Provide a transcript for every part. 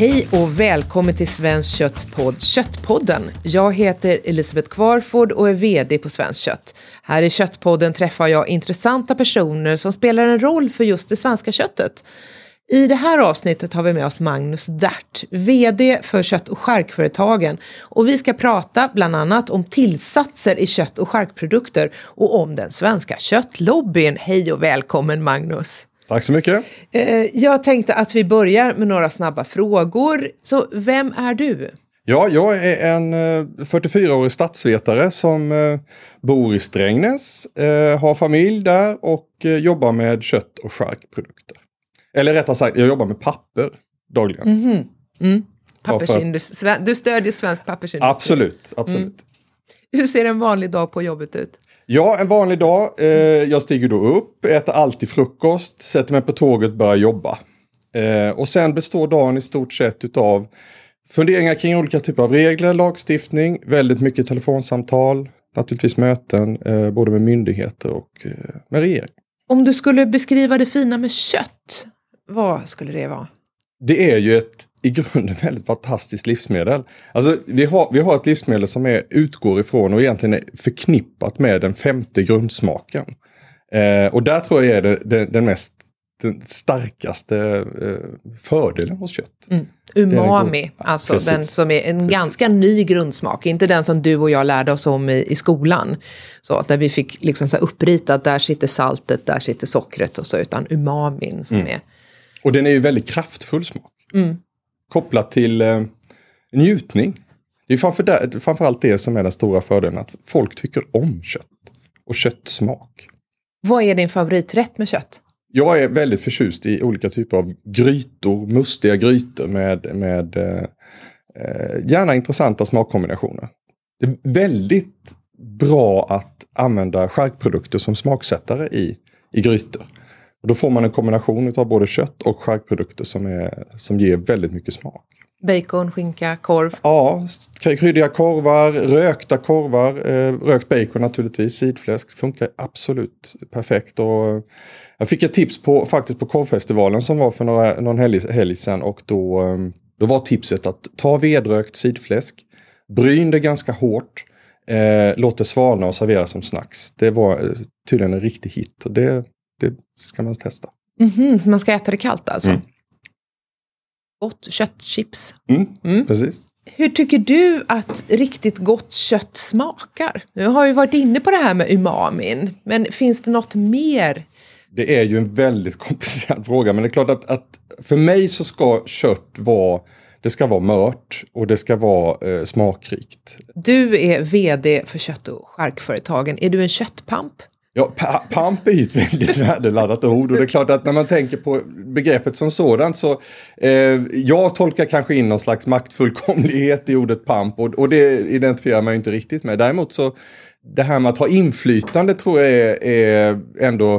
Hej och välkommen till Svenskt Kötts podd Köttpodden. Jag heter Elisabeth Kvarford och är VD på Svenskt Kött. Här i Köttpodden träffar jag intressanta personer som spelar en roll för just det svenska köttet. I det här avsnittet har vi med oss Magnus Dert, VD för Kött och charkföretagen. Och vi ska prata bland annat om tillsatser i kött och charkprodukter och om den svenska köttlobbyn. Hej och välkommen Magnus! Tack så mycket. Eh, jag tänkte att vi börjar med några snabba frågor. Så vem är du? Ja, jag är en 44-årig eh, stadsvetare som eh, bor i Strängnäs, har familj där och jobbar med kött och charkprodukter. Eller rättare sagt, jag jobbar med papper dagligen. Mm -hmm. mm. Pappersindustri. Du stödjer svensk pappersindustri? Absolut, absolut. Mm. Hur ser en vanlig dag på jobbet ut? Ja, en vanlig dag. Eh, jag stiger då upp, äter alltid frukost, sätter mig på tåget, börjar jobba. Eh, och sen består dagen i stort sett utav funderingar kring olika typer av regler, lagstiftning, väldigt mycket telefonsamtal, naturligtvis möten, eh, både med myndigheter och eh, med regering. Om du skulle beskriva det fina med kött, vad skulle det vara? Det är ju ett i grunden väldigt fantastiskt livsmedel. Alltså, vi, har, vi har ett livsmedel som är, utgår ifrån och egentligen är förknippat med den femte grundsmaken. Eh, och där tror jag är det, det, den mest den starkaste eh, fördelen hos kött. Mm. Umami, alltså Precis. den som är en Precis. ganska ny grundsmak, inte den som du och jag lärde oss om i, i skolan. Så där vi fick liksom så uppritat, där sitter saltet, där sitter sockret och så, utan umamin som mm. är... Och den är ju väldigt kraftfull smak. Mm kopplat till eh, njutning. Det är framför där, framförallt det som är den stora fördelen, att folk tycker om kött och köttsmak. Vad är din favoriträtt med kött? Jag är väldigt förtjust i olika typer av grytor, mustiga grytor med, med eh, eh gärna intressanta smakkombinationer. Det är väldigt bra att använda charkprodukter som smaksättare i, i grytor. Och då får man en kombination av både kött och charkprodukter som, är, som ger väldigt mycket smak. Bacon, skinka, korv? Ja, kryddiga korvar, rökta korvar, eh, rökt bacon naturligtvis, sidfläsk funkar absolut perfekt. Och jag fick ett tips på, faktiskt på korvfestivalen som var för några, någon helg, helg sedan och då, eh, då var tipset att ta vedrökt sidfläsk, bryn det ganska hårt, eh, låt det svalna och servera som snacks. Det var eh, tydligen en riktig hit. Det, det ska man testa. Mm -hmm. Man ska äta det kallt alltså? Mm. Gott köttchips. Mm, mm. Precis. Hur tycker du att riktigt gott kött smakar? Nu har ju varit inne på det här med umamin, men finns det något mer? Det är ju en väldigt komplicerad fråga, men det är klart att, att för mig så ska kött vara det ska vara mört och det ska vara eh, smakrikt. Du är VD för kött och charkföretagen. Är du en köttpamp? Ja, pamp är ju ett väldigt värdeladdat ord och det är klart att när man tänker på begreppet som sådant så eh, jag tolkar kanske in någon slags maktfullkomlighet i ordet pamp och, och det identifierar man ju inte riktigt med. Däremot så det här med att ha inflytande tror jag är, är ändå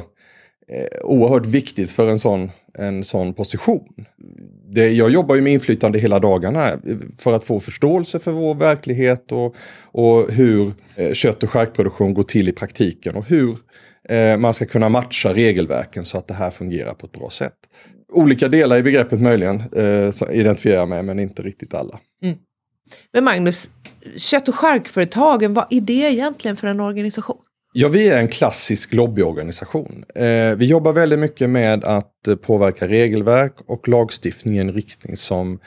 eh, oerhört viktigt för en sån, en sån position. Det, jag jobbar ju med inflytande hela dagarna för att få förståelse för vår verklighet och, och hur eh, kött och charkproduktion går till i praktiken och hur eh, man ska kunna matcha regelverken så att det här fungerar på ett bra sätt. Olika delar i begreppet möjligen eh, identifierar jag med men inte riktigt alla. Mm. Men Magnus, kött och charkföretagen, vad är det egentligen för en organisation? Ja, vi är en klassisk lobbyorganisation. Eh, vi jobbar väldigt mycket med att eh, påverka regelverk och lagstiftning i en riktning som,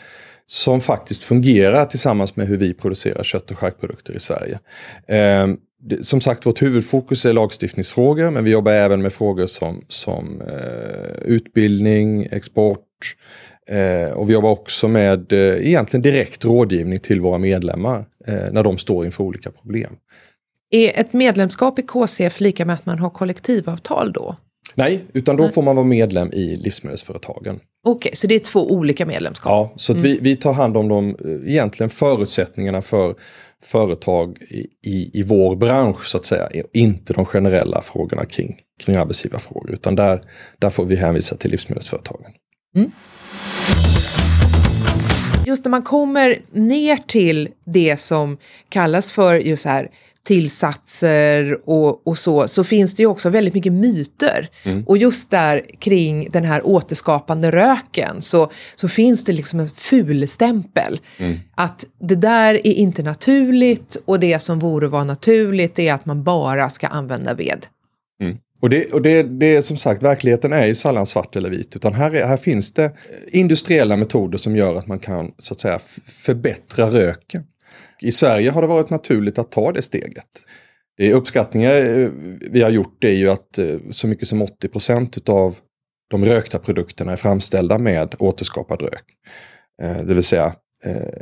som faktiskt fungerar tillsammans med hur vi producerar kött och charkprodukter i Sverige. Eh, som sagt, vårt huvudfokus är lagstiftningsfrågor, men vi jobbar även med frågor som, som eh, utbildning, export, Eh, och vi jobbar också med eh, egentligen direkt rådgivning till våra medlemmar eh, när de står inför olika problem. Är ett medlemskap i KCF lika med att man har kollektivavtal då? Nej, utan då får man vara medlem i livsmedelsföretagen. Okej, okay, så det är två olika medlemskap? Ja, så mm. vi, vi tar hand om de eh, egentligen förutsättningarna för företag i, i, i vår bransch så att säga. Inte de generella frågorna kring, kring arbetsgivarfrågor, utan där, där får vi hänvisa till livsmedelsföretagen. Mm. Just när man kommer ner till det som kallas för just här tillsatser och, och så, så finns det ju också väldigt mycket myter. Mm. Och just där kring den här återskapande röken så, så finns det liksom en fulstämpel. Mm. Att det där är inte naturligt och det som vore vara naturligt är att man bara ska använda ved. Mm. Och, det, och det, det är som sagt, verkligheten är ju sällan svart eller vit. Utan här, är, här finns det industriella metoder som gör att man kan så att säga förbättra röken. I Sverige har det varit naturligt att ta det steget. Det uppskattningar eh, vi har gjort är ju att eh, så mycket som 80 procent av de rökta produkterna är framställda med återskapad rök. Eh, det vill säga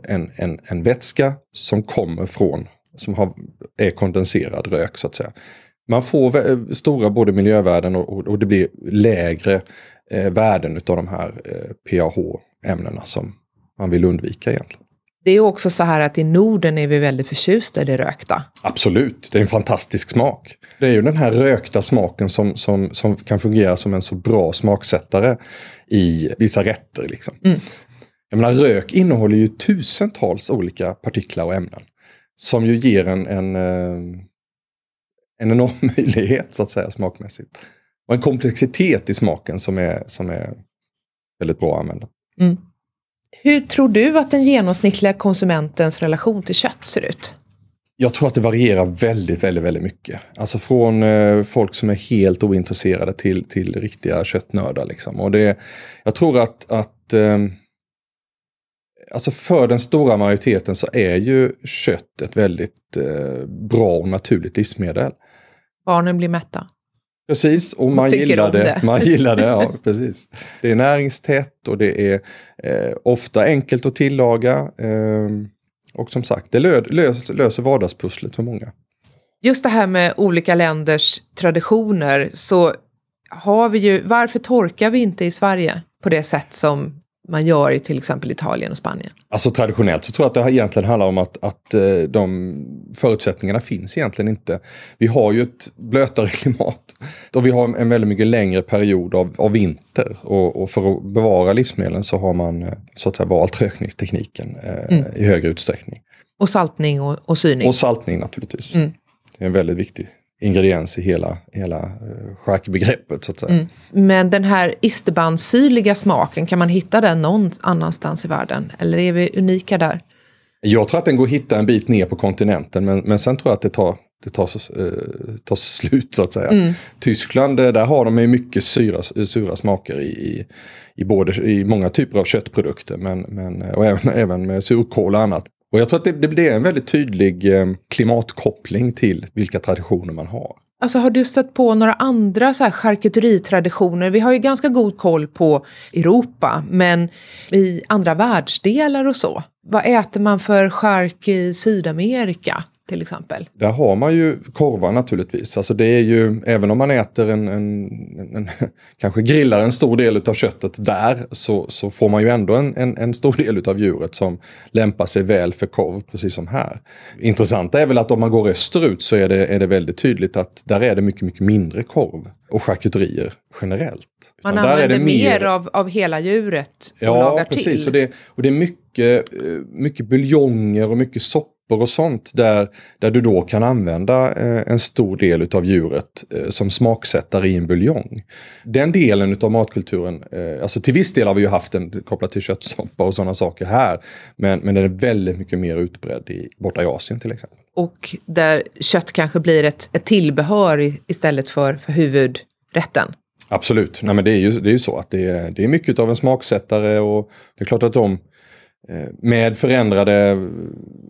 en, en, en vätska som kommer från, som har, är kondenserad rök så att säga. Man får stora både miljövärden och, och det blir lägre värden av de här PAH-ämnena som man vill undvika egentligen. Det är också så här att i Norden är vi väldigt förtjusta i det rökta. Absolut, det är en fantastisk smak. Det är ju den här rökta smaken som, som, som kan fungera som en så bra smaksättare i vissa rätter. Liksom. Mm. Jag menar, rök innehåller ju tusentals olika partiklar och ämnen. Som ju ger en, en, eh, en enorm möjlighet så att säga smakmässigt. Och en komplexitet i smaken som är, som är väldigt bra att använda. Mm. Hur tror du att den genomsnittliga konsumentens relation till kött ser ut? Jag tror att det varierar väldigt, väldigt, väldigt mycket. Alltså från eh, folk som är helt ointresserade till, till riktiga köttnördar. Liksom. Och det, jag tror att, att eh, alltså för den stora majoriteten så är ju kött ett väldigt eh, bra och naturligt livsmedel. Barnen blir mätta. Precis, och man gillar det. det. Man gillar det, ja precis. Det är näringstätt och det är eh, ofta enkelt att tillaga. Eh, och som sagt, det lö lös löser vardagspusslet för många. Just det här med olika länders traditioner så har vi ju, varför torkar vi inte i Sverige på det sätt som man gör i till exempel Italien och Spanien? Alltså traditionellt så tror jag att det egentligen handlar om att, att eh, de förutsättningarna finns egentligen inte. Vi har ju ett blötare klimat och vi har en väldigt mycket längre period av, av vinter. Och, och, för att bevara livsmedlen så har man eh, så att säga valt rökningstekniken eh, mm. i högre utsträckning. Och saltning och, och syrning? Och saltning naturligtvis. Mm. Det är en väldigt viktig ingrediens i hela, hela uh, charkbegreppet så att säga. Mm. Men den här isterbandssyrliga smaken, kan man hitta den någon annanstans i världen? Eller är vi unika där? Jag tror att den går att hitta en bit ner på kontinenten men, men sen tror jag att det tar, det tar, uh, tar slut så att säga. Mm. Tyskland, eh, där har de ju mycket syra, sura smaker i, i, i, både, i många typer av köttprodukter men, men, och även, även med surkål och annat. Och jag tror att det, det blir en väldigt tydlig eh, klimatkoppling till vilka traditioner man har. Alltså har du stött på några andra så här charkuteritraditioner? Vi har ju ganska god koll på Europa, men i andra världsdelar och så. Vad äter man för chark i Sydamerika? Till exempel? Där har man ju korvar naturligtvis. Alltså det är ju, även om man äter en, en, en kanske grillar en stor del av köttet där så, så får man ju ändå en, en, en stor del av djuret som lämpar sig väl för korv, precis som här. Intressant är väl att om man går österut så är det, är det väldigt tydligt att där är det mycket, mycket mindre korv och charkuterier generellt. Man Utan använder mer, mer av, av hela djuret och ja, lagar precis. till. Och det, och det är mycket, eh, mycket buljonger och mycket soppa och sånt där, där du då kan använda eh, en stor del av djuret eh, som smaksättare i en buljong. Den delen av matkulturen, eh, alltså till viss del har vi ju haft den kopplat till köttsoppa och sådana saker här. Men, men den är väldigt mycket mer utbredd i, borta i Asien till exempel. Och där kött kanske blir ett, ett tillbehör istället för, för huvudrätten. Absolut, Nej, men det, är ju, det är ju så att det är, det är mycket av en smaksättare och det är klart att de med förändrade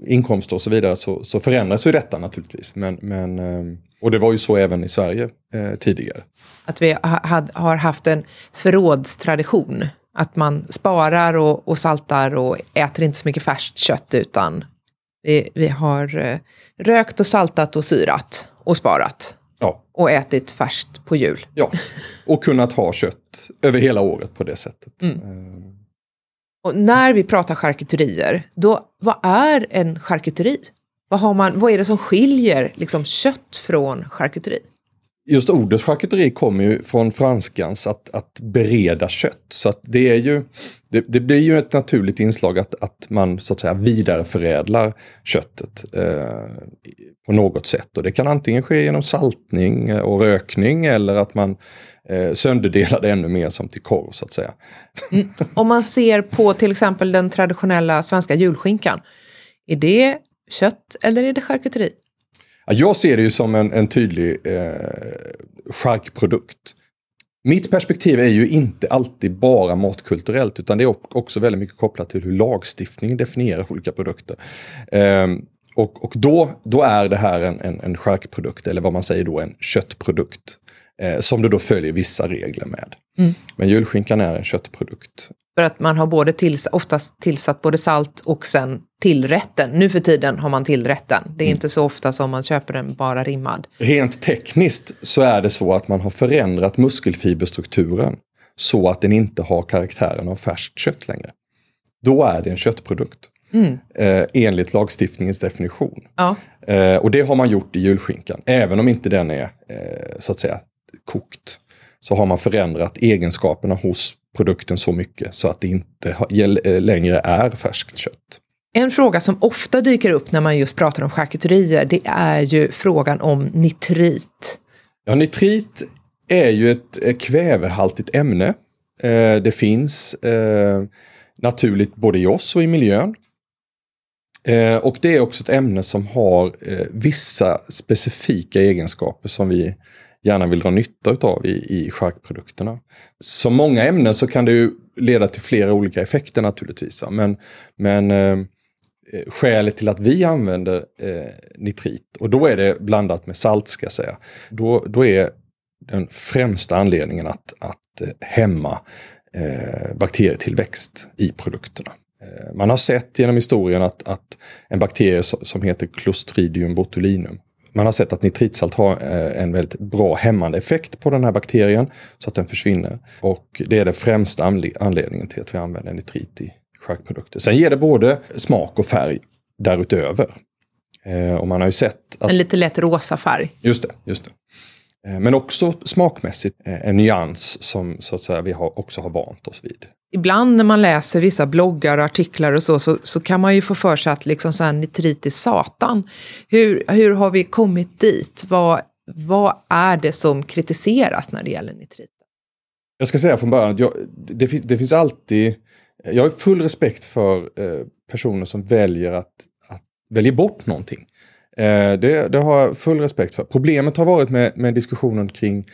inkomster och så vidare så, så förändras ju detta naturligtvis. Men, men, eh, och det var ju så även i Sverige eh, tidigare. Att vi ha, har haft en förrådstradition. Att man sparar och, och saltar och äter inte så mycket färskt kött utan vi, vi har eh, rökt och saltat och syrat och sparat. Ja. Och ätit färskt på jul. Ja, och kunnat ha kött över hela året på det sättet. Mm. Och när vi pratar charkuterier, då, vad är en charkuteri? Vad, har man, vad är det som skiljer liksom, kött från charkuteri? Just ordet charkuteri kommer ju från franskans att, att bereda kött. Så att det är ju, det, det blir ju ett naturligt inslag att, att man så att säga vidareförädlar köttet eh, på något sätt. Och det kan antingen ske genom saltning och rökning eller att man eh, sönderdelar det ännu mer som till korv så att säga. Mm. Om man ser på till exempel den traditionella svenska julskinkan. Är det kött eller är det charkuteri? Jag ser det ju som en, en tydlig eh. Mitt perspektiv är ju inte alltid bara matkulturellt utan det är också väldigt mycket kopplat till hur lagstiftningen definierar olika produkter. Eh, och och då, då är det här en, en, en eller vad man säger då en köttprodukt. Eh, som det då följer vissa regler med. Mm. Men julskinkan är en köttprodukt. För att man har både tills, oftast tillsatt både salt och sen tillrätten. Nu för tiden har man tillrätten. Det är mm. inte så ofta som man köper den bara rimmad. Rent tekniskt så är det så att man har förändrat muskelfiberstrukturen så att den inte har karaktären av färskt kött längre. Då är det en köttprodukt. Mm. Eh, enligt lagstiftningens definition. Ja. Eh, och det har man gjort i julskinkan. Även om inte den är eh, så att säga kokt. Så har man förändrat egenskaperna hos produkten så mycket så att det inte eh, längre är färskt kött. En fråga som ofta dyker upp när man just pratar om charkuterier, det är ju frågan om nitrit. Ja, nitrit är ju ett kvävehaltigt ämne. Eh, det finns eh, naturligt både i oss och i miljön. Och det är också ett ämne som har vissa specifika egenskaper som vi gärna vill dra nytta utav i, i charkprodukterna. Som många ämnen så kan det ju leda till flera olika effekter naturligtvis. Va? Men, men eh, skälet till att vi använder eh, nitrit, och då är det blandat med salt ska jag säga, då, då är den främsta anledningen att, att eh, hämma eh, bakterietillväxt i produkterna. Eh, man har sett genom historien att, att en bakterie som heter Clostridium botulinum man har sett att nitritsalt har eh, en väldigt bra hämmande effekt på den här bakterien så att den försvinner. Och det är den främsta anledningen till att vi använder nitrit i charkprodukter. Sen ger det både smak och färg därutöver. Eh, och man har ju sett att... En lite lätt rosa färg. Just det, just det. Eh, men också smakmässigt en nyans som så att säga, vi har, också har vant oss vid ibland när man läser vissa bloggar och artiklar och så, så, så kan man ju få för sig att liksom så här nitrit är satan. Hur, hur har vi kommit dit? Vad, vad är det som kritiseras när det gäller nitrit? Jag ska säga från början att jag, det, det, finns alltid... Jag har full respekt för eh, personer som väljer att, att välja bort någonting. Eh, det, det, har jag full respekt för. Problemet har varit med, med diskussionen kring,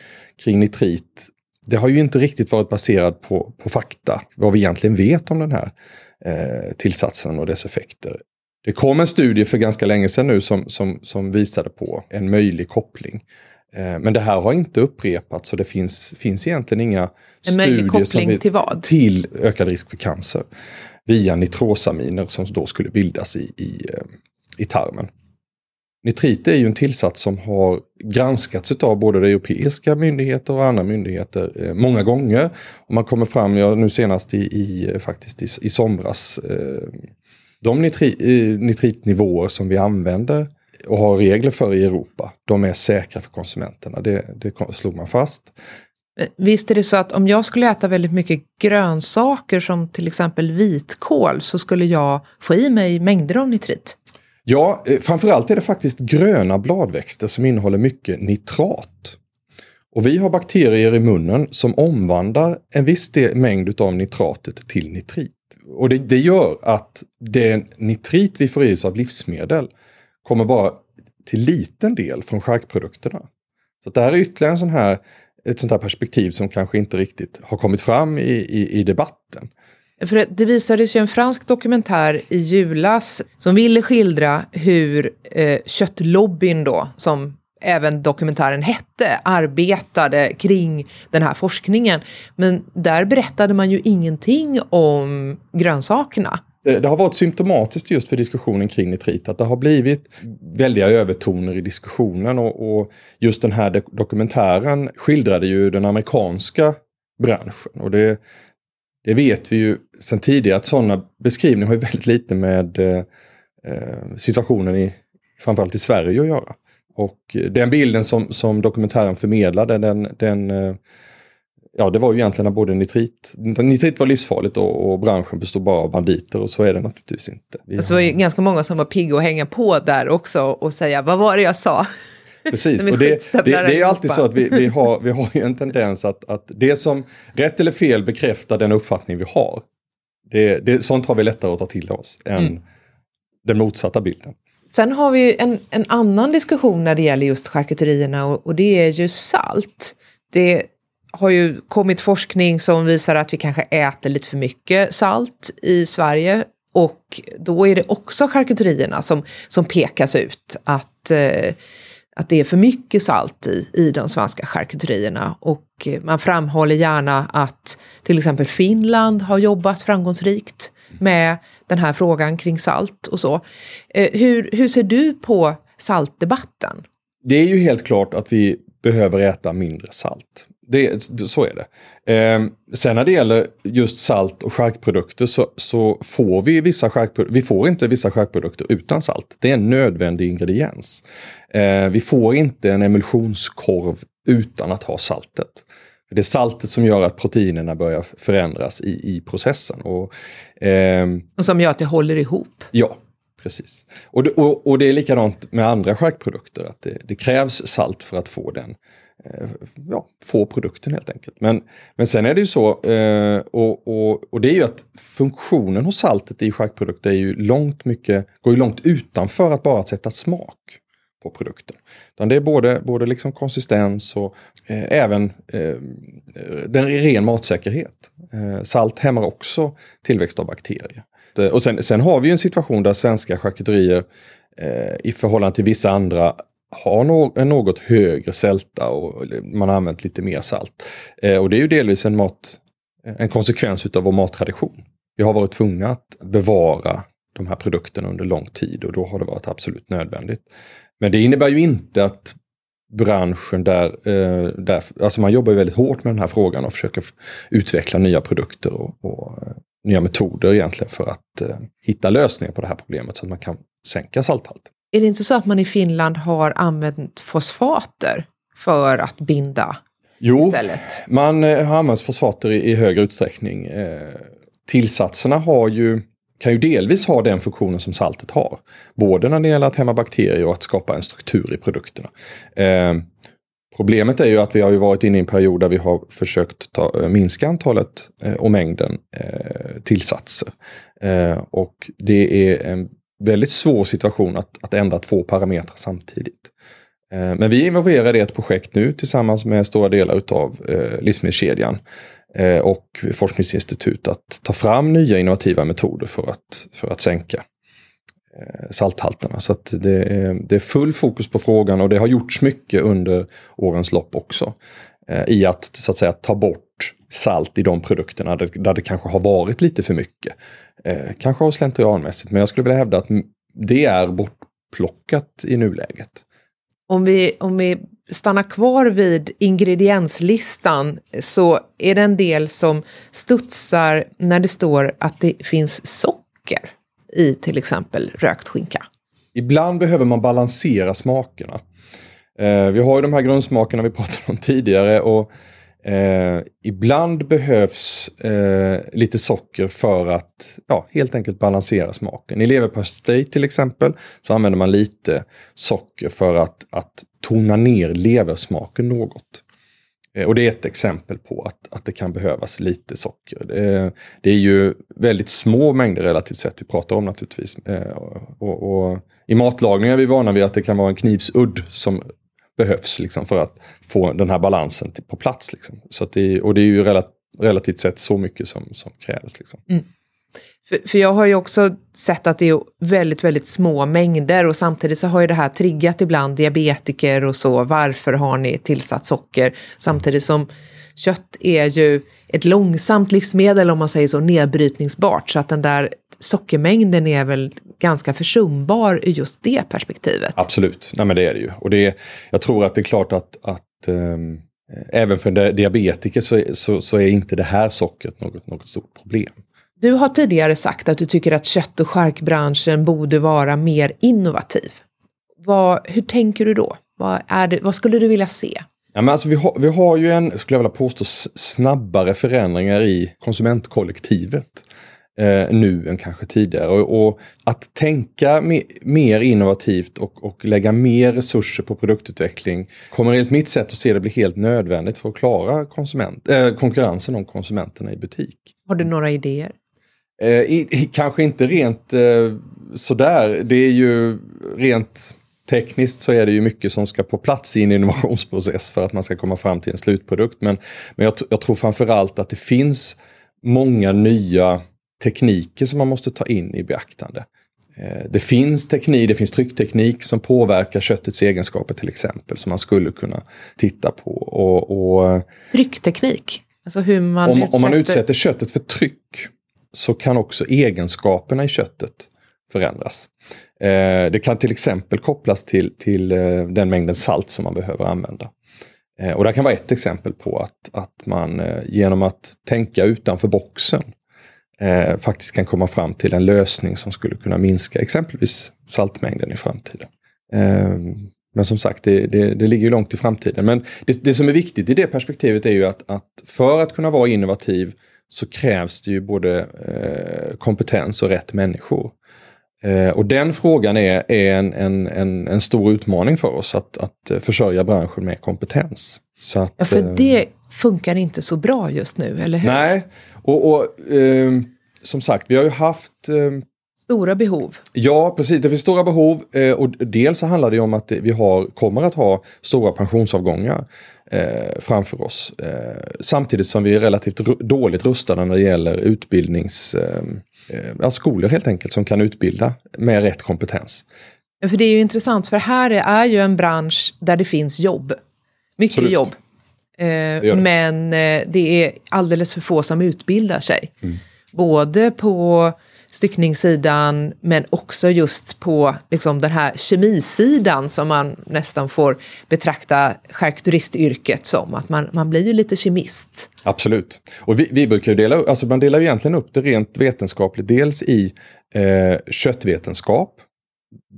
kring nitrit det har ju inte riktigt varit baserat på, på fakta, vad vi egentligen vet om den här eh, tillsatsen och dess effekter. Det kom en studie för ganska länge sedan nu som, som, som visade på en möjlig koppling. Eh, men det här har inte upprepats så det finns, finns egentligen inga en studier som vi, till vad? Till ökad risk för cancer. Via nitrosaminer som då skulle bildas i, i, eh, i tarmen. Nitrit är ju en tillsats som har granskats av både europeiska myndigheter och andra myndigheter eh, många gånger. Och man kommer fram, ja, nu senast i, i eh, faktiskt i, i somras, eh, de nitri, eh, nitritnivåer som vi använder och har regler för i Europa, de är säkra för konsumenterna. Det, det slog man fast. Eh, visst är det så att om jag skulle äta väldigt mycket grönsaker som till exempel vitkål så skulle jag få i mig mängder av nitrit? Ja, eh, framförallt är det faktiskt gröna bladväxter som innehåller mycket nitrat. Och vi har bakterier i munnen som omvandlar en viss del, mängd av nitratet till nitrit. Och det, det gör att den nitrit vi får i oss av livsmedel kommer bara till liten del från charkprodukterna. Så det här är ytterligare en sån här, ett sånt här perspektiv som kanske inte riktigt har kommit fram i, i, i debatten. För det visades ju en fransk dokumentär i julas som ville skildra hur eh, köttlobbyn då, som även dokumentären hette, arbetade kring den här forskningen. Men där berättade man ju ingenting om grönsakerna. Det, det har varit symptomatiskt just för diskussionen kring nitrit, att det har blivit väldiga övertoner i diskussionen och, och just den här dokumentären skildrade ju den amerikanska branschen. Och det, det vet vi ju sedan tidigare att sådana beskrivningar har väldigt lite med eh, eh, situationen i framförallt i Sverige att göra. och den bilden som, som dokumentären förmedlade, den, den ja, det var ju egentligen både nitrit, nitrit var livsfarligt och, och, branschen bestod bara av banditer och så är det naturligtvis inte. Vi så har... det var ju ganska många som var pigga att hänga på där också och säga vad var det jag sa? Precis, och det, det, det är alltid så att vi, vi, har, vi har ju en tendens att, att det som rätt eller fel bekräftar den uppfattning vi har. Det, det, sånt har vi lättare att ta till oss än mm. den motsatta bilden. Sen har vi en, en annan diskussion när det gäller just charkuterierna och, och det är ju salt. Det har ju kommit forskning som visar att vi kanske äter lite för mycket salt i Sverige. Och då är det också charkuterierna som, som pekas ut. Att, eh, att det är för mycket salt i, i de svenska charkuterierna. Och eh, man framhåller gärna att till exempel Finland har jobbat framgångsrikt med den här frågan kring salt och så. Eh, hur, hur ser du på saltdebatten? Det är ju helt klart att vi behöver äta mindre salt. Det, så är det. Eh, sen när det gäller just salt och charkprodukter så, så får vi vissa charkprodukter, vi får inte vissa charkprodukter utan salt. Det är en nödvändig ingrediens. Eh, vi får inte en emulsionskorv utan att ha saltet. Det är saltet som gör att proteinerna börjar förändras i, i processen. Och, eh, och som gör att det håller ihop. Ja, precis. Och det, och, och det är likadant med andra charkprodukter. Att det, det, krävs salt för att få den Eh, ja, få produkten helt enkelt. Men, men sen är det ju så, eh, och, och, och det är ju att funktionen hos saltet i charkprodukter är ju långt mycket, går ju långt utanför att bara sätta smak på produkten. Utan det är både, både liksom konsistens och eh, även eh, den ren matsäkerhet. Eh, salt hämmar också tillväxt av bakterier. Eh, och sen, sen har vi ju en situation där svenska charkuterier i förhållande till vissa andra har en något högre sälta och man har använt lite mer salt. Eh, och det är ju delvis en, mat, en konsekvens utav vår mattradition. Vi har varit tvungna att bevara de här produkterna under lång tid och då har det varit absolut nödvändigt. Men det innebär ju inte att branschen där, eh, där alltså man jobbar ju väldigt hårt med den här frågan och försöker utveckla nya produkter och, och eh, nya metoder egentligen för att eh, hitta lösningar på det här problemet så att man kan sänka salthalten. Är det inte så att man i Finland har använt fosfater för att binda jo, istället? Jo, man eh, har använt fosfater i, i högre utsträckning. Eh, tillsatserna har ju, kan ju delvis ha den funktionen som saltet har. Både när det gäller att hämma bakterier och att skapa en struktur i produkterna. Eh, Problemet är ju att vi har ju varit inne i en period där vi har försökt ta, minska antalet eh, och mängden eh, tillsatser. Och det är en väldigt svår situation att, att ändra två parametrar samtidigt. Eh, men vi är involverade i ett projekt nu tillsammans med stora delar utav eh, livsmedelskedjan eh, och forskningsinstitut att ta fram nya innovativa metoder för att, för att sänka eh, salthalterna. Så att det, är, det är full fokus på frågan och det har gjorts mycket under årens lopp också. Eh, I att så att säga ta bort salt i de produkterna där, där det kanske har varit lite för mycket. Eh, kanske av slentrianmässigt, men jag skulle vilja hävda att det är bortplockat i nuläget. Om vi, om vi stannar kvar vid ingredienslistan så är det en del som studsar när det står att det finns socker i till exempel rökt skinka. Ibland behöver man balansera smakerna. Eh, vi har ju de här grundsmakerna vi pratade om tidigare och Eh, ibland behövs eh, lite socker för att ja, helt enkelt balansera smaken. I leverpastej till exempel så använder man lite socker för att, att tona ner leversmaken något. Eh, och det är ett exempel på att, att det kan behövas lite socker. Det, det, är ju väldigt små mängder relativt sett vi pratar om naturligtvis. Eh, och, och, I matlagning är vi vana vid att det kan vara en knivsudd som behövs liksom, för att få den här balansen på plats. Liksom. Så att det, och det är ju relativt, relativt sett så mycket som, som krävs. Liksom. Mm. För, för, jag har ju också sett att det är väldigt, väldigt små mängder och samtidigt så har ju det här triggat ibland diabetiker och så. Varför har ni tillsatt socker? Samtidigt som kött är ju ett långsamt livsmedel om man säger så, nedbrytningsbart. Så att den där sockermängden är väl ganska försumbar ur just det perspektivet. Absolut, Nej, men det är det ju. Och det, jag tror att det är klart att, att um, även för diabetiker så, så, så, är inte det här sockret något, något stort problem. Du har tidigare sagt att du tycker att kött och charkbranschen borde vara mer innovativ. Vad, hur tänker du då? Vad, är det, vad skulle du vilja se? Ja, men alltså vi, har, vi har ju en, skulle jag vilja påstå, snabbare förändringar i konsumentkollektivet eh, nu än kanske tidigare. Och, och att tänka me, mer innovativt och, och, lägga mer resurser på produktutveckling kommer enligt mitt sätt att se det bli helt nödvändigt för att klara konsument, eh, konkurrensen om konsumenterna i butik. Har du några idéer? Eh, i, kanske inte rent eh, sådär. Det är ju rent tekniskt så är det ju mycket som ska på plats i en innovationsprocess för att man ska komma fram till en slutprodukt. Men, men jag, jag tror framförallt att det finns många nya tekniker som man måste ta in i beaktande. Eh, det finns teknik, det finns tryckteknik som påverkar köttets egenskaper till exempel som man skulle kunna titta på. Och, och Tryckteknik? Alltså hur man om, utsätter... om man utsätter köttet för tryck så kan också egenskaperna i köttet förändras. Eh, det kan till exempel kopplas till, till eh, den mängden salt som man behöver använda. Och det kan vara ett exempel på att, att man genom att tänka utanför boxen eh, faktiskt kan komma fram till en lösning som skulle kunna minska exempelvis saltmängden i framtiden. Eh, men som sagt, det, det, det ligger långt i framtiden. Men det, det, som är viktigt i det perspektivet är ju att, att för att kunna vara innovativ så krävs det ju både eh, kompetens och rätt människor. Eh, och den frågan är, är en, en, en, en, stor utmaning för oss att, att försörja branschen med kompetens. Att, ja, för eh, det funkar inte så bra just nu, eller hur? Nej, och, och eh, som sagt, vi har ju haft eh, Stora behov. Ja, precis. Det finns stora behov. Eh, och dels så handlar det om att vi har, kommer att ha stora pensionsavgångar eh, framför oss. Eh, samtidigt som vi är relativt dåligt rustade när det gäller utbildnings... Eh, eh, skolor helt enkelt som kan utbilda med rätt kompetens. Ja, för det är ju intressant, för här är ju en bransch där det finns jobb. Mycket Absolut. jobb. Eh, det men eh, det är alldeles för få som utbildar sig. Mm. Både på styckningssidan men också just på liksom, den här kemisidan som man nästan får betrakta charkteristyrket som. Att man, man blir ju lite kemist. Absolut. Och vi, vi brukar dela alltså man delar ju egentligen upp det rent vetenskapligt. Dels i eh, köttvetenskap.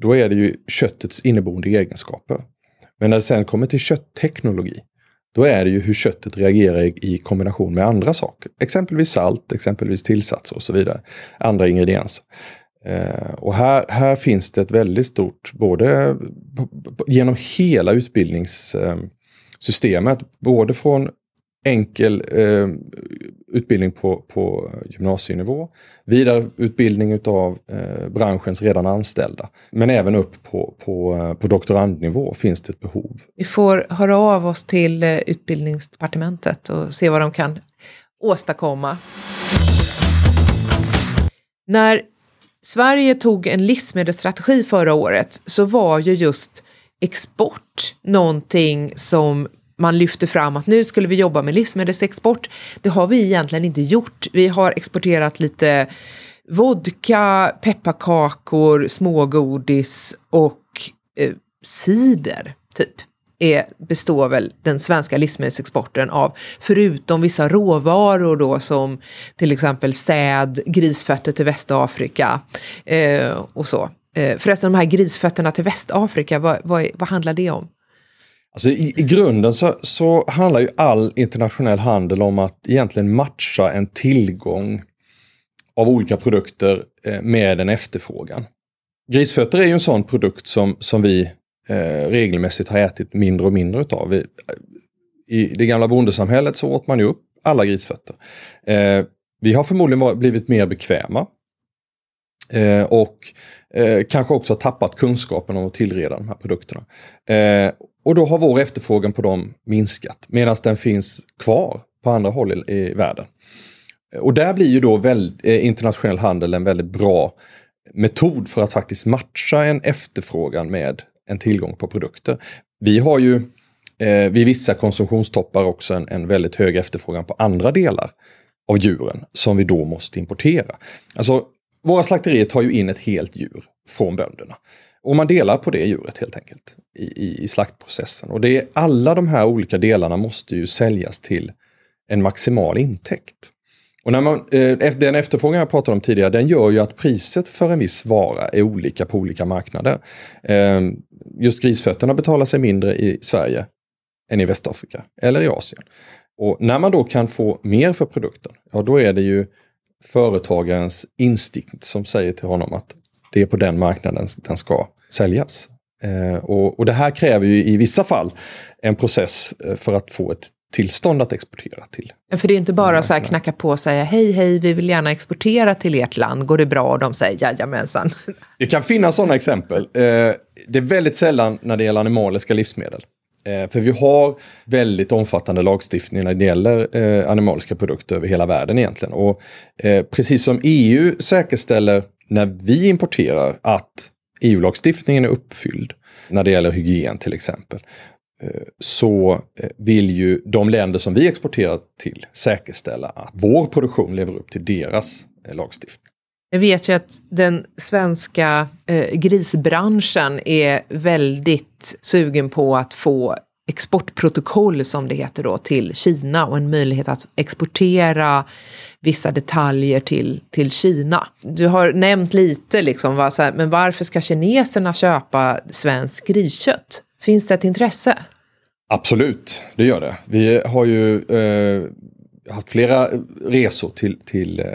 Då är det ju köttets inneboende egenskaper. Men när det sen kommer till köttteknologi då är det ju hur köttet reagerar i kombination med andra saker. Exempelvis salt, exempelvis tillsatser och så vidare. Andra ingredienser. Eh, och här, här finns det ett väldigt stort, både genom hela utbildningssystemet, både från enkel eh, utbildning på, på gymnasienivå, vidareutbildning utav eh, branschens redan anställda. Men även upp på, på, eh, på doktorandnivå finns det ett behov. Vi får höra av oss till eh, utbildningsdepartementet och se vad de kan åstadkomma. När Sverige tog en livsmedelsstrategi förra året så var ju just export någonting som man lyfter fram att nu skulle vi jobba med livsmedelsexport. Det har vi egentligen inte gjort. Vi har exporterat lite vodka, pepparkakor, smågodis och eh, cider, typ är, består väl den svenska livsmedelsexporten av, förutom vissa råvaror då som till exempel säd, grisfötter till Västafrika eh, och så. Eh, förresten, de här grisfötterna till Västafrika, vad, vad, vad handlar det om? Alltså i, i grunden så, så, handlar ju all internationell handel om att egentligen matcha en tillgång av olika produkter eh, med en efterfrågan. Grisfötter är ju en sån produkt som, som vi eh, regelmässigt har ätit mindre och mindre utav. Vi, I det gamla bondesamhället så åt man ju upp alla grisfötter. Eh, vi har förmodligen blivit mer bekväma. Eh, och eh, kanske också tappat kunskapen om att tillreda de här produkterna. Eh, och då har vår efterfrågan på dem minskat medan den finns kvar på andra håll i, i världen. Och där blir ju då väl, eh, internationell handel en väldigt bra metod för att faktiskt matcha en efterfrågan med en tillgång på produkter. Vi har ju eh, vid vissa konsumtionstoppar också en, en väldigt hög efterfrågan på andra delar av djuren som vi då måste importera. Alltså, våra slakterier tar ju in ett helt djur från bönderna. Och man delar på det djuret helt enkelt i, i, i slaktprocessen. Och det är, alla de här olika delarna måste ju säljas till en maximal intäkt. Och när man, eh, den efterfrågan jag pratade om tidigare, den gör ju att priset för en viss vara är olika på olika marknader. Eh, just grisfötterna betalar sig mindre i Sverige än i Västafrika eller i Asien. Och när man då kan få mer för produkten, ja då är det ju företagarens instinkt som säger till honom att det är på den marknaden den ska säljas. Eh, och, och, det här kräver ju i vissa fall en process eh, för att få ett tillstånd att exportera till. För det är inte bara så här knacka på och säga hej hej vi vill gärna exportera till ert land, går det bra? Och de säger jajamensan. Det kan finnas sådana exempel. Eh, det är väldigt sällan när det gäller animaliska livsmedel. Eh, för vi har väldigt omfattande lagstiftning när det gäller eh, animaliska produkter över hela världen egentligen. Och eh, precis som EU säkerställer när vi importerar att EU-lagstiftningen är uppfylld när det gäller hygien till exempel. Eh, så eh, vill ju de länder som vi exporterar till säkerställa att vår produktion lever upp till deras lagstiftning. Jag vet ju att den svenska eh, grisbranschen är väldigt sugen på att få exportprotokoll som det heter då till Kina och en möjlighet att exportera vissa detaljer till, till Kina. Du har nämnt lite liksom, va, här, men varför ska kineserna köpa svenskt griskött? Finns det ett intresse? Absolut, det gör det. Vi har ju eh, haft flera resor till, till, eh,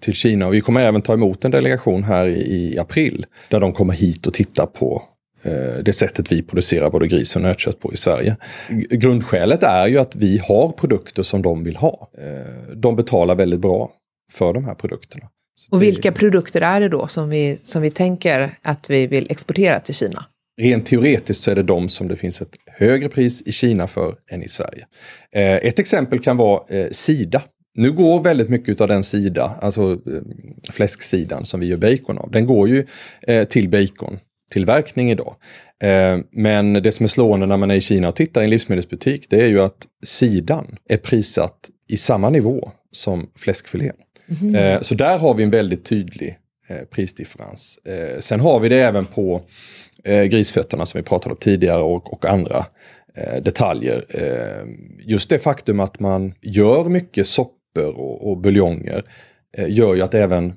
till Kina och vi kommer även ta emot en delegation här i, i april. Där de kommer hit och titta på eh, det sättet vi producerar både gris och nötkött på i Sverige. Grundskälet är ju att vi har produkter som de vill ha. Eh, de betalar väldigt bra för de här produkterna. och vilka produkter är det då som vi, som vi tänker att vi vill exportera till Kina? Rent teoretiskt så är det de som det finns ett högre pris i Kina för än i Sverige. Eh, ett exempel kan vara eh, sida. Nu går väldigt mycket av den sida, alltså eh, fläsksidan som vi gör bacon av, den går ju till bacontillverkning idag. Eh, men det som är slående när man är i Kina och tittar i en livsmedelsbutik, det är ju att sidan är prissatt i samma nivå som fläskfilén. Mm. Så där har vi en väldigt tydlig prisdifferens. Sen har vi det även på eh, grisfötterna som vi pratade om tidigare och, och andra eh, detaljer. Eh, just det faktum att man gör mycket soppor och, och buljonger eh, gör ju att även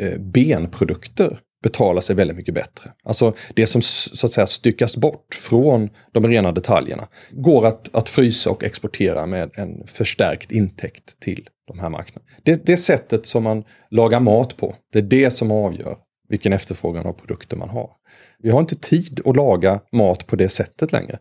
eh, benprodukter betalar sig väldigt mycket bättre. Alltså det som så att säga styckas bort från de rena detaljerna går att, att frysa och exportera med en förstärkt intäkt till de här marknaderna. Det, det sättet som man lagar mat på, det är det som avgör vilken efterfrågan av produkter man har. Vi har inte tid att laga mat på det sättet längre.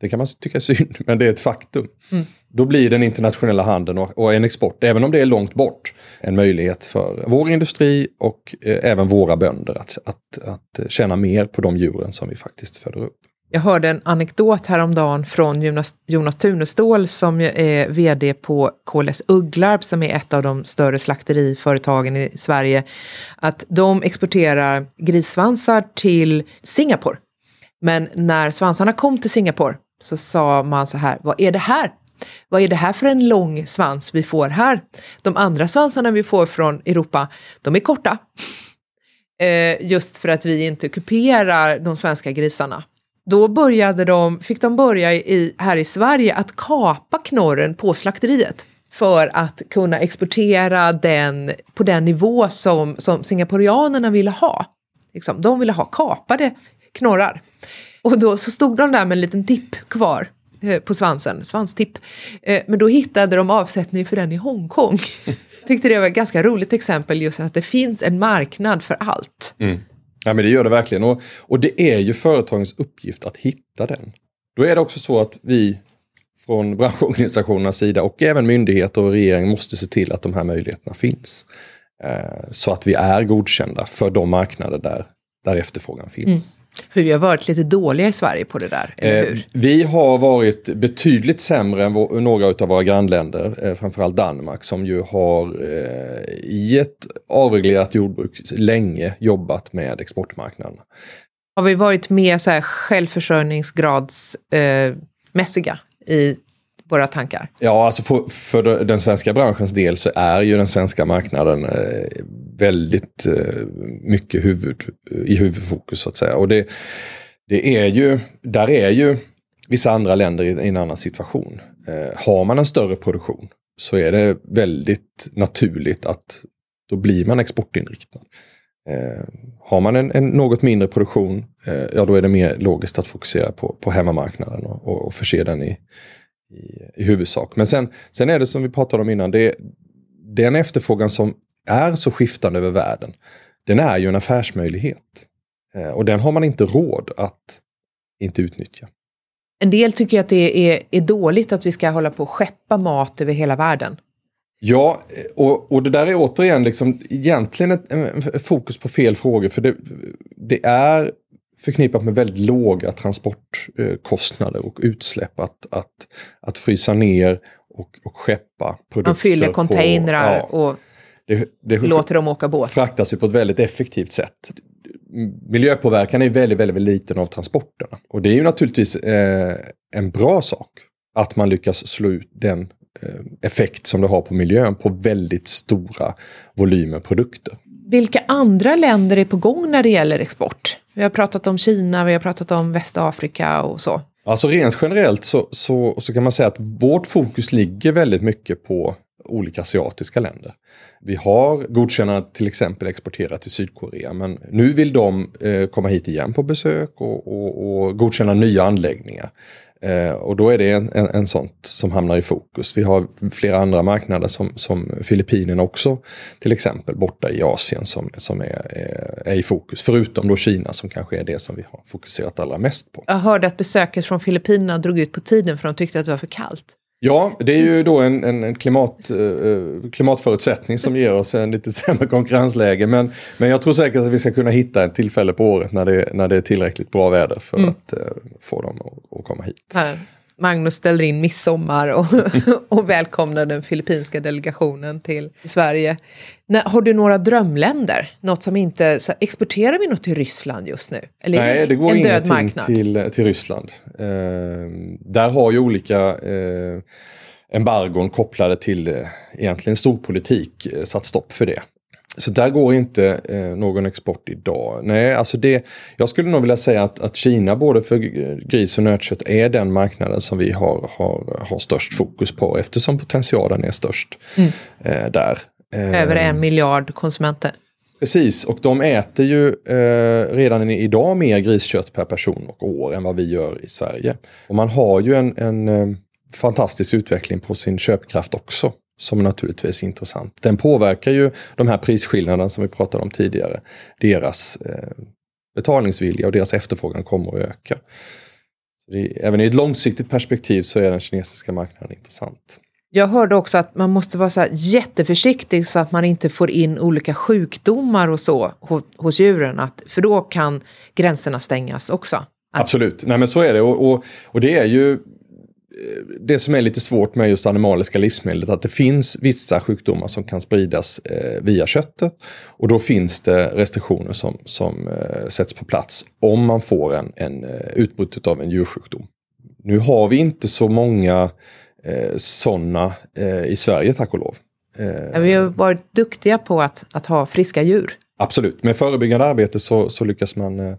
Det kan man tycka är synd, men det är ett faktum. Mm. Då blir den internationella handeln och, en export, även om det är långt bort, en möjlighet för vår industri och eh, även våra bönder att, att, att tjäna mer på de djuren som vi faktiskt föder upp. Jag hörde en anekdot häromdagen från Jonas, Jonas Tunestål som är vd på KLS Ugglarp som är ett av de större slakteriföretagen i Sverige. Att de exporterar grissvansar till Singapore. Men när svansarna kom till Singapore så sa man så här, vad är det här? Vad är det här för en lång svans vi får här? De andra svansarna vi får från Europa, de är korta. Eh, just för att vi inte kuperar de svenska grisarna då började de, fick de börja i, här i Sverige att kapa knorren på slakteriet för att kunna exportera den på den nivå som, som singaporianerna ville ha. Liksom, de ville ha kapade knorrar. Och då så stod de där med en liten tipp kvar eh, på svansen, svanstipp. Eh, men då hittade de avsättning för den i Hongkong. Tyckte det var ett ganska roligt exempel just att det finns en marknad för allt. Mm. Ja men det gör det verkligen och, och det är ju företagens uppgift att hitta den. Då är det också så att vi från branschorganisationernas sida och även myndigheter och regering måste se till att de här möjligheterna finns. Eh, så att vi är godkända för de marknader där, där efterfrågan finns. Mm. För vi har varit lite dåliga i Sverige på det där, eller eh, hur? vi har varit betydligt sämre än vår, några av våra grannländer, eh, framförallt Danmark som ju har eh, i ett avreglerat jordbruk länge jobbat med exportmarknaden. Har vi varit mer så här självförsörjningsgradsmässiga eh, i våra tankar? Ja, alltså för, för, den svenska branschens del så är ju den svenska marknaden eh, väldigt eh, mycket huvud, i huvudfokus så att säga. Och det, det är ju, där är ju vissa andra länder i, i en annan situation. Eh, har man en större produktion så är det väldigt naturligt att då blir man exportinriktad. Eh, har man en, en, något mindre produktion, eh, ja då är det mer logiskt att fokusera på, på hemmamarknaden och, och förse den i, i, i huvudsak. Men sen, sen är det som vi pratade om innan, det, den efterfrågan som är så skiftande över världen. Den är ju en affärsmöjlighet. Eh, och den har man inte råd att inte utnyttja. En del tycker att det är, är dåligt att vi ska hålla på och skeppa mat över hela världen. Ja, och, och det där är återigen liksom egentligen ett, ett fokus på fel frågor. För det, det är förknippat med väldigt låga transportkostnader och utsläpp att, att, att frysa ner och, och skeppa produkter. Man fyller containrar ja, och det, det, låter dem åka båt. Fraktas ju på ett väldigt effektivt sätt. Miljöpåverkan är väldigt, väldigt, väldigt liten av transporterna. Och det är ju naturligtvis eh, en bra sak att man lyckas slå ut den Eh, effekt som det har på miljön på väldigt stora volymer produkter. Vilka andra länder är på gång när det gäller export? Vi har pratat om Kina, vi har pratat om Västafrika och så. Alltså rent generellt så, så, så kan man säga att vårt fokus ligger väldigt mycket på olika asiatiska länder. Vi har godkännande till exempel exportera till Sydkorea men nu vill de eh, komma hit igen på besök och, och, och godkänna nya anläggningar. Eh, och då är det en, en, en sånt som hamnar i fokus. Vi har flera andra marknader som, som Filippinerna också till exempel borta i Asien som, som är, är, är, i fokus. Förutom då Kina som kanske är det som vi har fokuserat allra mest på. Jag hörde att besöket från Filippinerna drog ut på tiden för de tyckte att det var för kallt. Ja, det är ju då en, en, en klimat, uh, klimatförutsättning som ger oss en lite sämre konkurrensläge. Men, men jag tror säkert att vi ska kunna hitta ett tillfälle på året när det, när det är tillräckligt bra väder för mm. att uh, få dem att, att komma hit. Här. Magnus ställer in midsommar och, och välkomnar den filippinska delegationen till Sverige. har du några drömländer? Något som inte, så exporterar vi något till Ryssland just nu? Eller Nej, det, det går ingenting till, till Ryssland. Eh, där har ju olika eh, embargon kopplade till eh, egentligen storpolitik eh, satt stopp för det. Så där går inte eh, någon export idag. Nej, alltså det, jag skulle nog vilja säga att, att Kina både för gris och nötkött är den marknaden som vi har, har, har störst fokus på eftersom potentialen är störst mm. eh, där. Eh, Över en miljard konsumenter. Precis, och de äter ju eh, redan idag mer griskött per person och år än vad vi gör i Sverige. Och man har ju en, en eh, fantastisk utveckling på sin köpkraft också som naturligtvis är intressant. Den påverkar ju de här prisskillnaderna som vi pratade om tidigare. Deras eh, betalningsvilja och deras efterfrågan kommer att öka. Även i ett långsiktigt perspektiv så är den kinesiska marknaden intressant. Jag hörde också att man måste vara så jätteförsiktig så att man inte får in olika sjukdomar och så hos, hos djuren. Att, för då kan gränserna stängas också. Absolut, nej men så är det. Och, och, och det är ju det som är lite svårt med just animaliska livsmedel, att det finns vissa sjukdomar som kan spridas eh, via köttet. Och då finns det restriktioner som, som eh, sätts på plats om man får en, en eh, utbrott av en djursjukdom. Nu har vi inte så många eh, sådana eh, i Sverige, tack och lov. Eh, vi har varit duktiga på att, att ha friska djur. Absolut, med förebyggande arbete så, så lyckas man eh,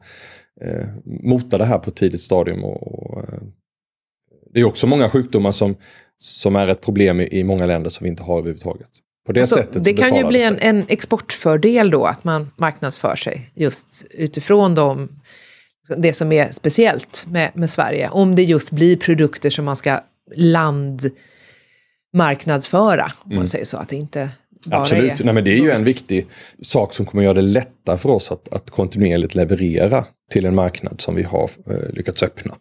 mota det här på ett tidigt stadium och, och det är också många sjukdomar som, som är ett problem i, i många länder som vi inte har överhuvudtaget. På det alltså, sättet det kan ju bli en, en, exportfördel då att man marknadsför sig just utifrån de, det som är speciellt med, med Sverige. Om det just blir produkter som man ska landmarknadsföra, om man mm. säger så. Att det inte Absolut, Nej, men det är ju en viktig sak som kommer göra det lättare för oss att, att kontinuerligt leverera till en marknad som vi har eh, lyckats öppna.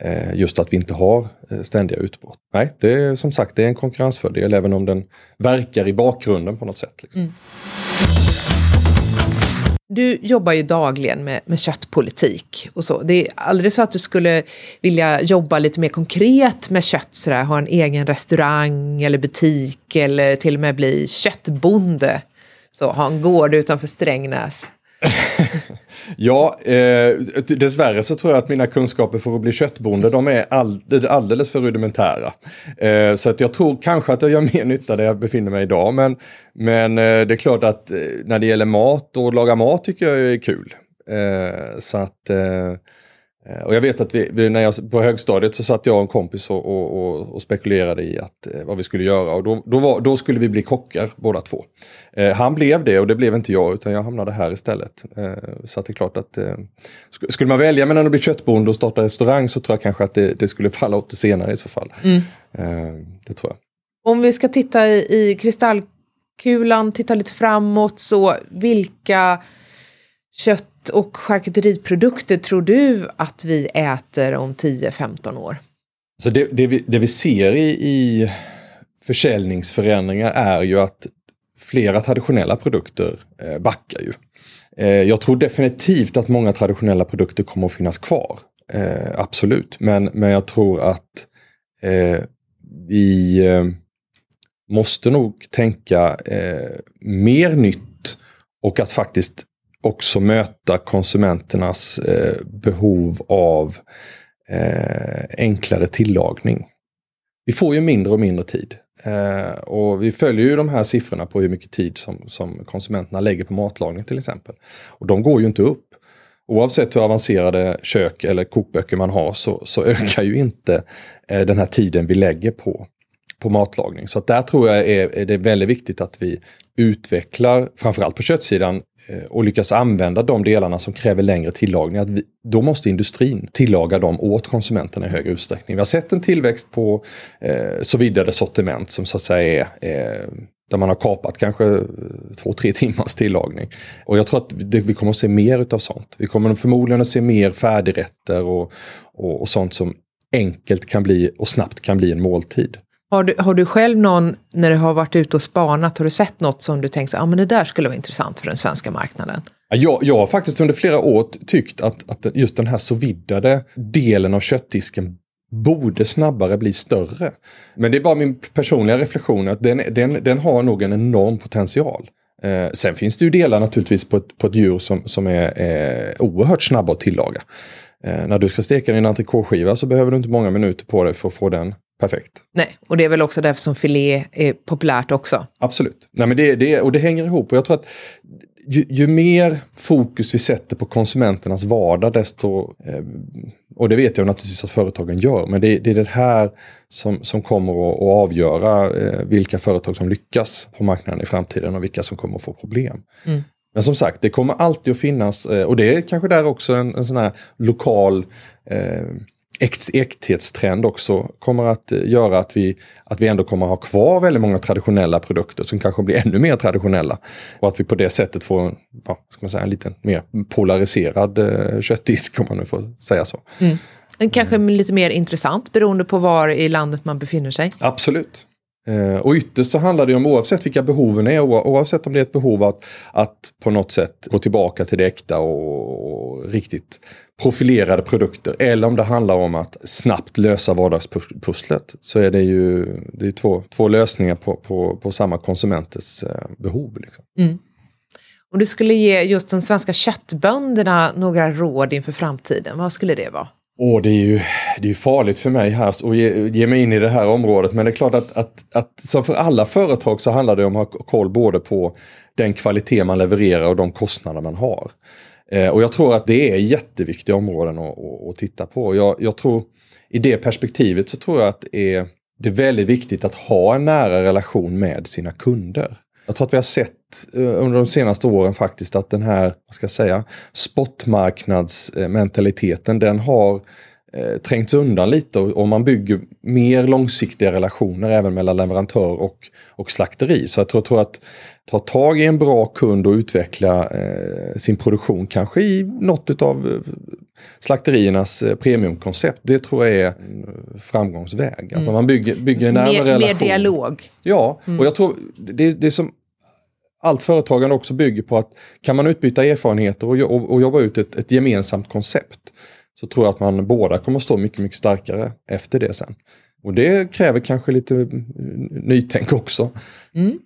Eh, just att vi inte har eh, ständiga utbrott. Nej, det är som sagt det är en konkurrensfördel även om den verkar i bakgrunden på något sätt. Liksom. Mm. Du jobbar ju dagligen med, med köttpolitik och så. Det är aldrig så att du skulle vilja jobba lite mer konkret med kött, sådär, ha en egen restaurang eller butik eller till och med bli köttbonde. Så ha en gård utanför Strängnäs. ja, eh, dessvärre så tror jag att mina kunskaper för att bli köttbonde de är all, alldeles för rudimentära. Eh, så att jag tror kanske att jag gör mer nytta där jag befinner mig idag. Men, men eh, det är klart att eh, när det gäller mat och laga mat tycker jag är kul. Eh, så att eh, och jag vet att vi, när jag, på högstadiet så satt jag och en kompis och, och, och spekulerade i att, eh, vad vi skulle göra. Och då, då, var, då skulle vi bli kockar båda två. Eh, han blev det och det blev inte jag utan jag hamnade här istället. Eh, så det är klart att eh, skulle man välja mellan att bli köttbonde och starta restaurang så tror jag kanske att det, det skulle falla åt det senare i så fall. Mm. Eh, det tror jag. Om vi ska titta i, i kristallkulan, titta lite framåt, så vilka kött och charkuteriprodukter tror du att vi äter om 10-15 år? Så det, det, vi, det vi ser i, i försäljningsförändringar är ju att flera traditionella produkter eh, backar ju. Eh, jag tror definitivt att många traditionella produkter kommer att finnas kvar. Eh, absolut, men, men jag tror att vi måste nog tänka mer nytt och att faktiskt också möta konsumenternas eh, behov av eh, enklare tillagning. Vi får ju mindre och mindre tid. Eh, och vi följer ju de här siffrorna på hur mycket tid som, som konsumenterna lägger på matlagning till exempel. Och de går ju inte upp. Oavsett hur avancerade kök eller kokböcker man har så, så ökar ju inte eh, den här tiden vi lägger på, på matlagning. Så att där tror jag är, är det väldigt viktigt att vi utvecklar, framförallt på köttsidan, Eh, och lyckas använda de delarna som kräver längre tillagning, att vi, då måste industrin tillaga dem åt konsumenterna i högre utsträckning. Vi har sett en tillväxt på eh, så vidare sortiment som så att säga är eh, där man har kapat kanske eh, två, tre timmars tillagning. Och jag tror att det, vi kommer att se mer utav sånt. Vi kommer förmodligen att se mer färdigrätter och, och, och sånt som enkelt kan bli och snabbt kan bli en måltid. Har du, har du själv någon, när du har varit ute och spanat, har du sett något som du tänkt, ja ah, men det där skulle vara intressant för den svenska marknaden? Jag, jag har faktiskt under flera år tyckt att, att just den här sovidade delen av köttdisken borde snabbare bli större. Men det är bara min personliga reflektion att den, den, den har nog en enorm potential. Eh, sen finns det ju delar naturligtvis på ett, på ett djur som, som är eh, oerhört snabba att tillaga. Eh, när du ska steka din entrecôteskiva så behöver du inte många minuter på dig för att få den perfekt. Nej, och det är väl också därför som filé är populärt också. Absolut. Nej, men det, det, och det hänger ihop. Och jag tror att ju, ju, mer fokus vi sätter på konsumenternas vardag, desto... Eh, och det vet jag naturligtvis att företagen gör, men det, det är det här som, som kommer att, att avgöra eh, vilka företag som lyckas på marknaden i framtiden och vilka som kommer att få problem. Mm. Men som sagt, det kommer alltid att finnas, eh, och det är kanske där också en, en sån här lokal eh, äkthetstrend också kommer att eh, göra att vi, att vi ändå kommer att ha kvar väldigt många traditionella produkter som kanske blir ännu mer traditionella. Och att vi på det sättet får ja, ska man säga, en lite mer polariserad eh, köttdisk om man nu får säga så. Mm. Kanske lite mer intressant beroende på var i landet man befinner sig. Absolut. Eh, och ytterst så handlar det om oavsett vilka behoven är, oavsett om det är ett behov att, att på något sätt gå tillbaka till det äkta och, och riktigt profilerade produkter. Eller om det handlar om att snabbt lösa vardagspusslet. Så är det ju det är två, två lösningar på, på, på samma konsumenters eh, behov. Liksom. Mm. Om du skulle ge just de svenska köttbönderna några råd inför framtiden, vad skulle det vara? Åh, det är ju det är farligt för mig här att ge, ge mig in i det här området. Men det är klart att, att, att som för alla företag så handlar det om att ha koll både på den kvalitet man levererar och de kostnader man har. Eh, och jag tror att det är jätteviktiga områden att, att, att titta på. Jag, jag, tror i det perspektivet så tror jag att det är, det är väldigt viktigt att ha en nära relation med sina kunder. Jag tror att vi har sett eh, under de senaste åren faktiskt att den här, vad ska jag säga, spotmarknadsmentaliteten den har eh, trängts undan lite och, och, man bygger mer långsiktiga relationer även mellan leverantör och, och slakteri. Så jag tror, tror att ta tag i en bra kund och utveckla eh, sin produktion, kanske i något av eh, slakteriernas eh, premiumkoncept. Det tror jag är en framgångsväg. Alltså mm. Alltså man bygger, bygger en närmare mer, relation. Mer dialog. Ja, mm. och jag tror det, det som allt företagande också bygger på att kan man utbyta erfarenheter och, och, och jobba ut ett, ett, gemensamt koncept så tror jag att man båda kommer stå mycket, mycket starkare efter det sen. Och det kräver kanske lite nytänk också. Mm.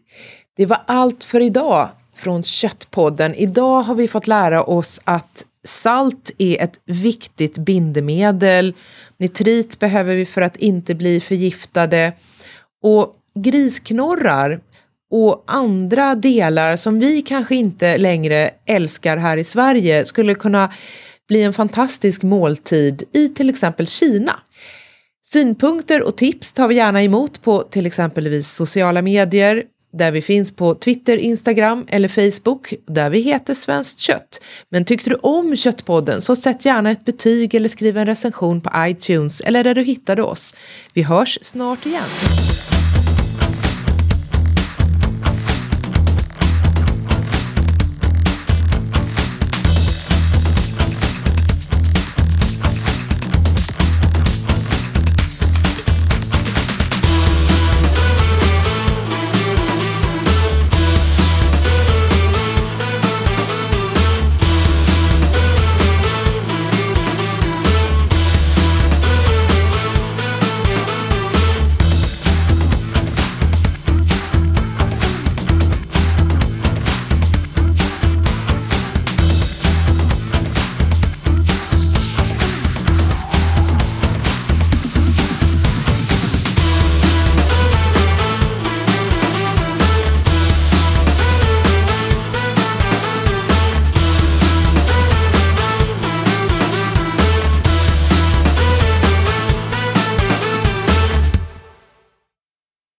Det var allt för idag från Köttpodden. Idag har vi fått lära oss att salt är ett viktigt bindemedel. Nitrit behöver vi för att inte bli förgiftade. Och grisknorrar och andra delar som vi kanske inte längre älskar här i Sverige skulle kunna bli en fantastisk måltid i till exempel Kina. Synpunkter och tips tar vi gärna emot på till exempelvis sociala medier, där vi finns på Twitter, Instagram eller Facebook, där vi heter Svenskt Kött. Men tyckte du om Köttpodden så sätt gärna ett betyg eller skriv en recension på iTunes eller där du hittade oss. Vi hörs snart igen.